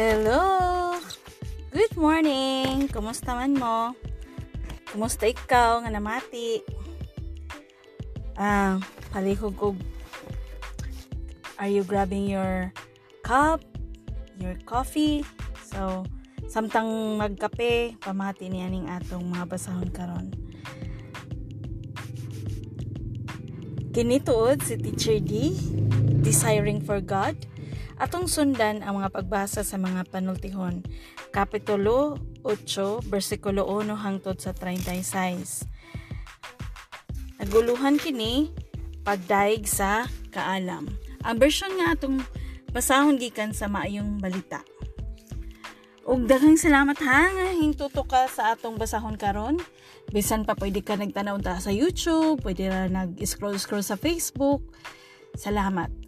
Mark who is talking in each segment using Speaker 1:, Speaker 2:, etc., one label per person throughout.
Speaker 1: Hello! Good morning! Kumusta man mo? Kumusta ikaw nga namati? Ah, palihog ko. Are you grabbing your cup? Your coffee? So, samtang magkape, pamati niya ning atong mga basahon karon. Kinituod si Teacher D, Desiring for God, atong sundan ang mga pagbasa sa mga panultihon. Kapitulo 8, versikulo 1 hangtod sa 36. Naguluhan kini pagdaig sa kaalam. Ang version nga atong basahon gikan sa maayong balita. Ug daghang salamat ha nga hintuto ka sa atong basahon karon. Bisan pa pwede ka nagtanaw ta sa YouTube, pwede ra nag-scroll scroll sa Facebook. Salamat.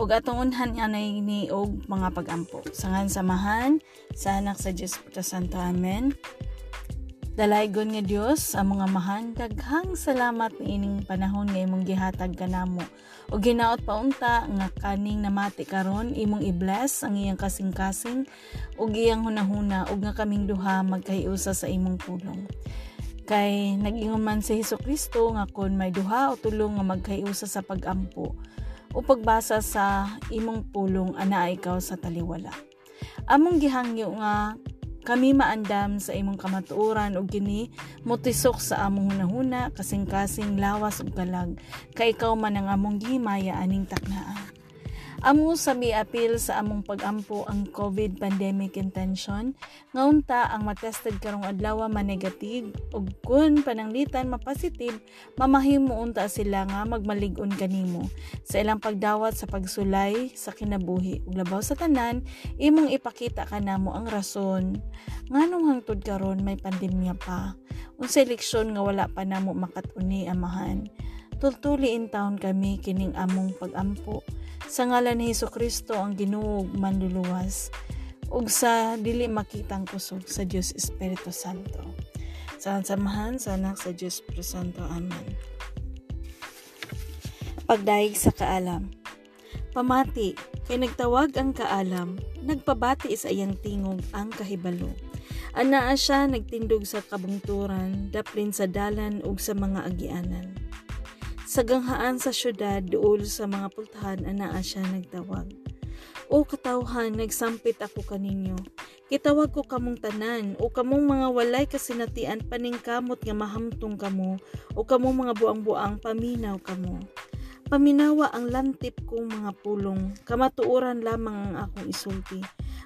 Speaker 1: Ug atong unhan nga ni og mga pagampo. Sangan samahan sa anak sa Dios Puta Santo. Amen. Dalaygon nga Dios ang mga mahan daghang salamat ining panahon nga imong gihatag kanamo. O ginaot pa unta nga kaning namati karon imong i-bless ang iyang kasing-kasing ug iyang hunahuna ug nga kaming duha magkahiusa sa imong pulong. Kay nag-ingon man si Hesus Kristo nga kon may duha o tulong nga magkahiusa sa pagampo o pagbasa sa imong pulong ana ikaw sa taliwala. Among gihangyo nga kami maandam sa imong kamatuoran ug kini motisok sa among hunahuna kasing-kasing lawas ug kalag kay ikaw man ang among gihimaya aning taknaa. Amo sa miapil sa among pagampo ang COVID pandemic intention, ngaunta ang matested karong adlaw man negative ug kun pananglitan mapositive, mamahimo unta sila nga magmalig-on kanimo. Sa ilang pagdawat sa pagsulay sa kinabuhi ug labaw sa tanan imong ipakita kanamo ang rason. Nganong hangtod karon may pandemya pa? Unsay leksyon nga wala pa namo makatuni amahan tultuli in taon kami kining among pagampo sa ngalan ni Hesus Kristo ang Ginoo manluluwas ug sa dili makitang kusog sa Dios Espiritu Santo. Sa samahan sa anak sa Dios Santo. Amen. Pagdaig sa kaalam. Pamati, kay nagtawag ang kaalam, nagpabati sa iyang tingog ang kahibalo. Anaa siya nagtindog sa kabungturan, daplin sa dalan ug sa mga agianan sa ganghaan sa syudad duol sa mga pultahan anaa siya nagtawag. O katawhan, nagsampit ako kaninyo. Kitawag ko kamong tanan, o kamong mga walay kasinatian paning kamot nga mahamtong kamo, o kamong mga buang-buang paminaw kamo. Paminawa ang lantip kong mga pulong, kamatuoran lamang ang akong isulti.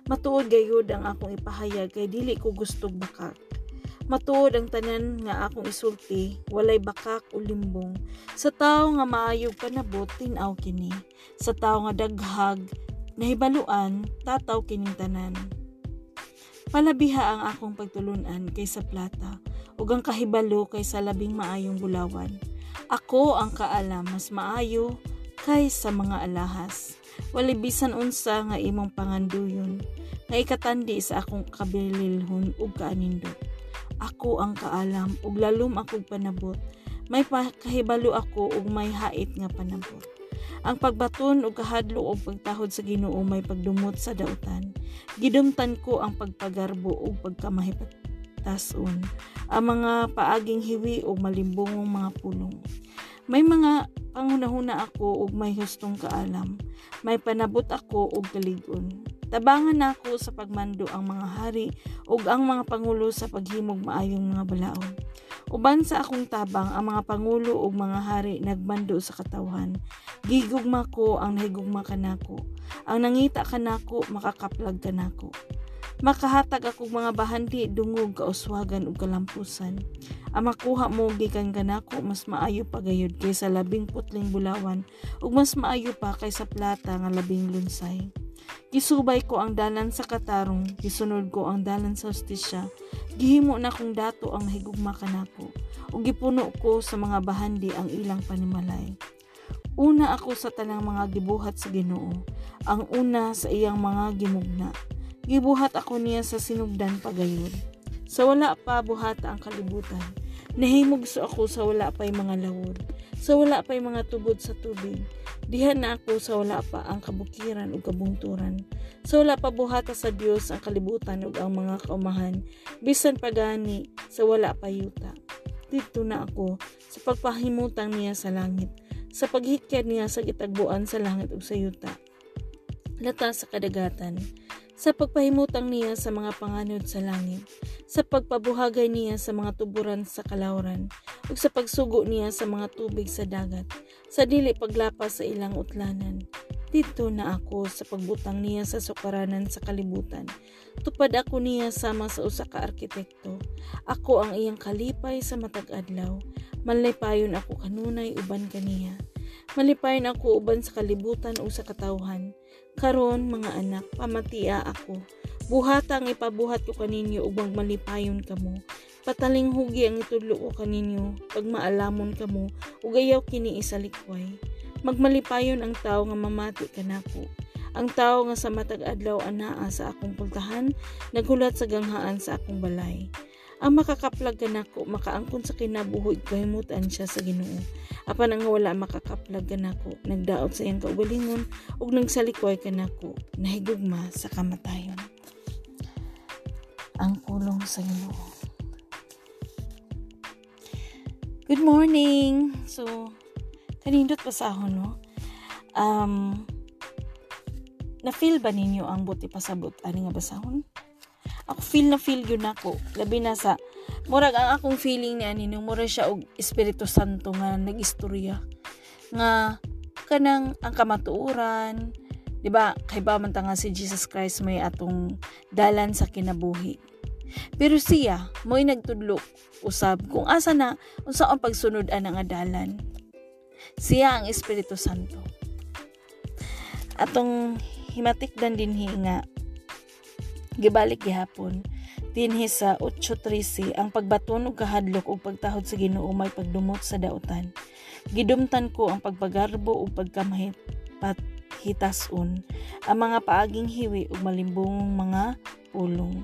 Speaker 1: Matuod gayod ang akong ipahayag kay dili ko gustog bakak. Matuod ang tanan nga akong isulti, walay bakak o limbong. Sa tao nga maayog panabot, tinaw kini. Sa tao nga daghag, nahibaluan, tataw kining tanan. Palabiha ang akong pagtulunan kaysa plata, ug ang kahibalo kaysa labing maayong bulawan. Ako ang kaalam mas maayo kaysa mga alahas. Walay bisan unsa nga imong panganduyon, nga ikatandi sa akong kabililhon ug kaanindot ako ang kaalam ug lalom akong panabot. May kahibalo ako ug may hait nga panabot. Ang pagbaton ug kahadlo ug pagtahod sa Ginoo may pagdumot sa dautan. Gidumtan ko ang pagpagarbo ug pagkamahipatason ang mga paaging hiwi ug malimbongong mga pulong. May mga pangunahuna ako ug may hustong kaalam. May panabot ako ug kaligon Tabangan nako sa pagmando ang mga hari ug ang mga pangulo sa paghimog maayong mga balaod. Uban sa akong tabang ang mga pangulo ug mga hari nagmando sa katawhan. Gigugma ko ang nahigugma kanako. Ang nangita kanako makakaplag kanako. Makahatag akong mga bahandi dungog kauswagan ug kalampusan. Ang makuha mo gikan kanako mas maayo pa gayud kaysa labing putling bulawan ug mas maayo pa kaysa plata nga labing lunsay. Gisubay ko ang dalan sa katarong, gisunod ko ang dalan sa hostisya. Gihimo na kong dato ang higugma kanako, ug gipuno ko sa mga bahandi ang ilang panimalay. Una ako sa tanang mga gibuhat sa Ginoo, ang una sa iyang mga gimugna. Gibuhat ako niya sa sinugdan pagayod. Sa wala pa buhata ang kalibutan, nahimog so ako sa wala pa'y mga lawod, sa wala pa'y mga tubod sa tubig. Diha na ako sa wala pa ang kabukiran ug kabungturan. Sa wala pa buhata sa Dios ang kalibutan ug ang mga kaumahan, bisan pagani sa wala pa yuta. Dito na ako sa pagpahimutang niya sa langit, sa paghikyan niya sa gitagbuan sa langit ug sa yuta. Lata sa kadagatan, sa pagpahimutang niya sa mga panganod sa langit, sa pagpabuhagay niya sa mga tuburan sa kalawran, ug sa pagsugo niya sa mga tubig sa dagat, sa dili paglapas sa ilang utlanan. Dito na ako sa pagbutang niya sa sukaranan sa kalibutan. Tupad ako niya sama sa usa ka arkitekto. Ako ang iyang kalipay sa matag adlaw. Malipayon ako kanunay uban kaniya. Malipayon ako uban sa kalibutan o sa katawhan. Karon mga anak, pamatia ako. Buhata ang ipabuhat ko kaninyo ug malipayon kamo. Pataling hugi ang itudlo ko kaninyo pag maalamon kamo ug ayaw kini isalikway. Magmalipayon ang tao nga mamati kanako. Ang tao nga sa matag adlaw anaa sa akong pultahan, naghulat sa ganghaan sa akong balay. Ang makakaplag kanako makaangkon sa kinabuhi kahimutan siya sa Ginoo. Apan ang wala makakaplag kanako, nagdaot sa iyang kaugalingon ug nagsalikoy kanako, nahigugma sa kamatayon. Ang pulong sa Ginoo. Good morning. So, kanindot pa sa ako, no? Um, na-feel ba ninyo ang buti pasabot ani nga basahon? Ako feel na feel yun ako. Labi na sa murag ang akong feeling ni ani mura siya og Espiritu Santo nga nagistorya nga kanang ang kamatuoran, 'di ba? Kay ba man nga si Jesus Christ may atong dalan sa kinabuhi. Pero siya mo'y nagtudlo usab kung asa na unsa ang pagsunod ana nga dalan. Siya ang Espiritu Santo. Atong himatikdan din nga gibalik gihapon dinhi sa 8:13 ang pagbaton ug kahadlok ug pagtahod sa Ginoo may pagdumot sa dautan. Gidumtan ko ang pagpagarbo ug pagkamahit hitason ang mga paaging hiwi ug malimbong mga pulong.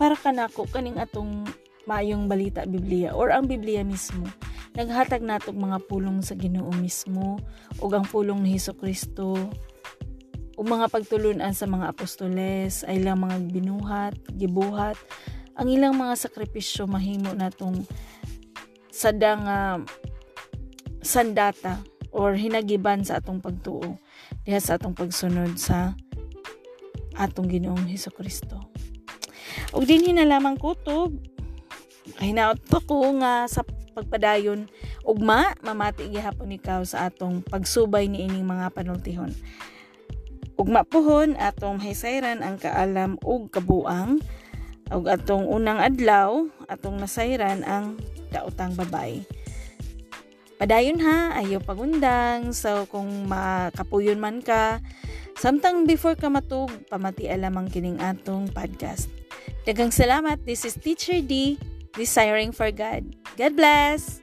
Speaker 1: Para kanako kaning atong maayong balita Biblia or ang Biblia mismo naghatag natog mga pulong sa Ginoo mismo ug ang pulong ni Hesus Kristo ug mga pagtulunan sa mga apostoles ay ilang mga binuhat, gibuhat, ang ilang mga sakripisyo mahimo natong sadang uh, sandata or hinagiban sa atong pagtuo diha sa atong pagsunod sa atong Ginoong Hesus Kristo. Ug din hinalamang kutob hinaot ko nga sa pagpadayon ugma mamati gihapon ikaw sa atong pagsubay ni ining mga panultihon. Ugma pohon atong mahisayran ang kaalam ug kabuang ug atong unang adlaw atong nasayran ang daotang babay. Padayon ha, ayo pagundang. So kung makapuyon man ka, samtang before ka matug, pamati alamang kining atong podcast. Dagang salamat. This is Teacher D, desiring for God. God bless!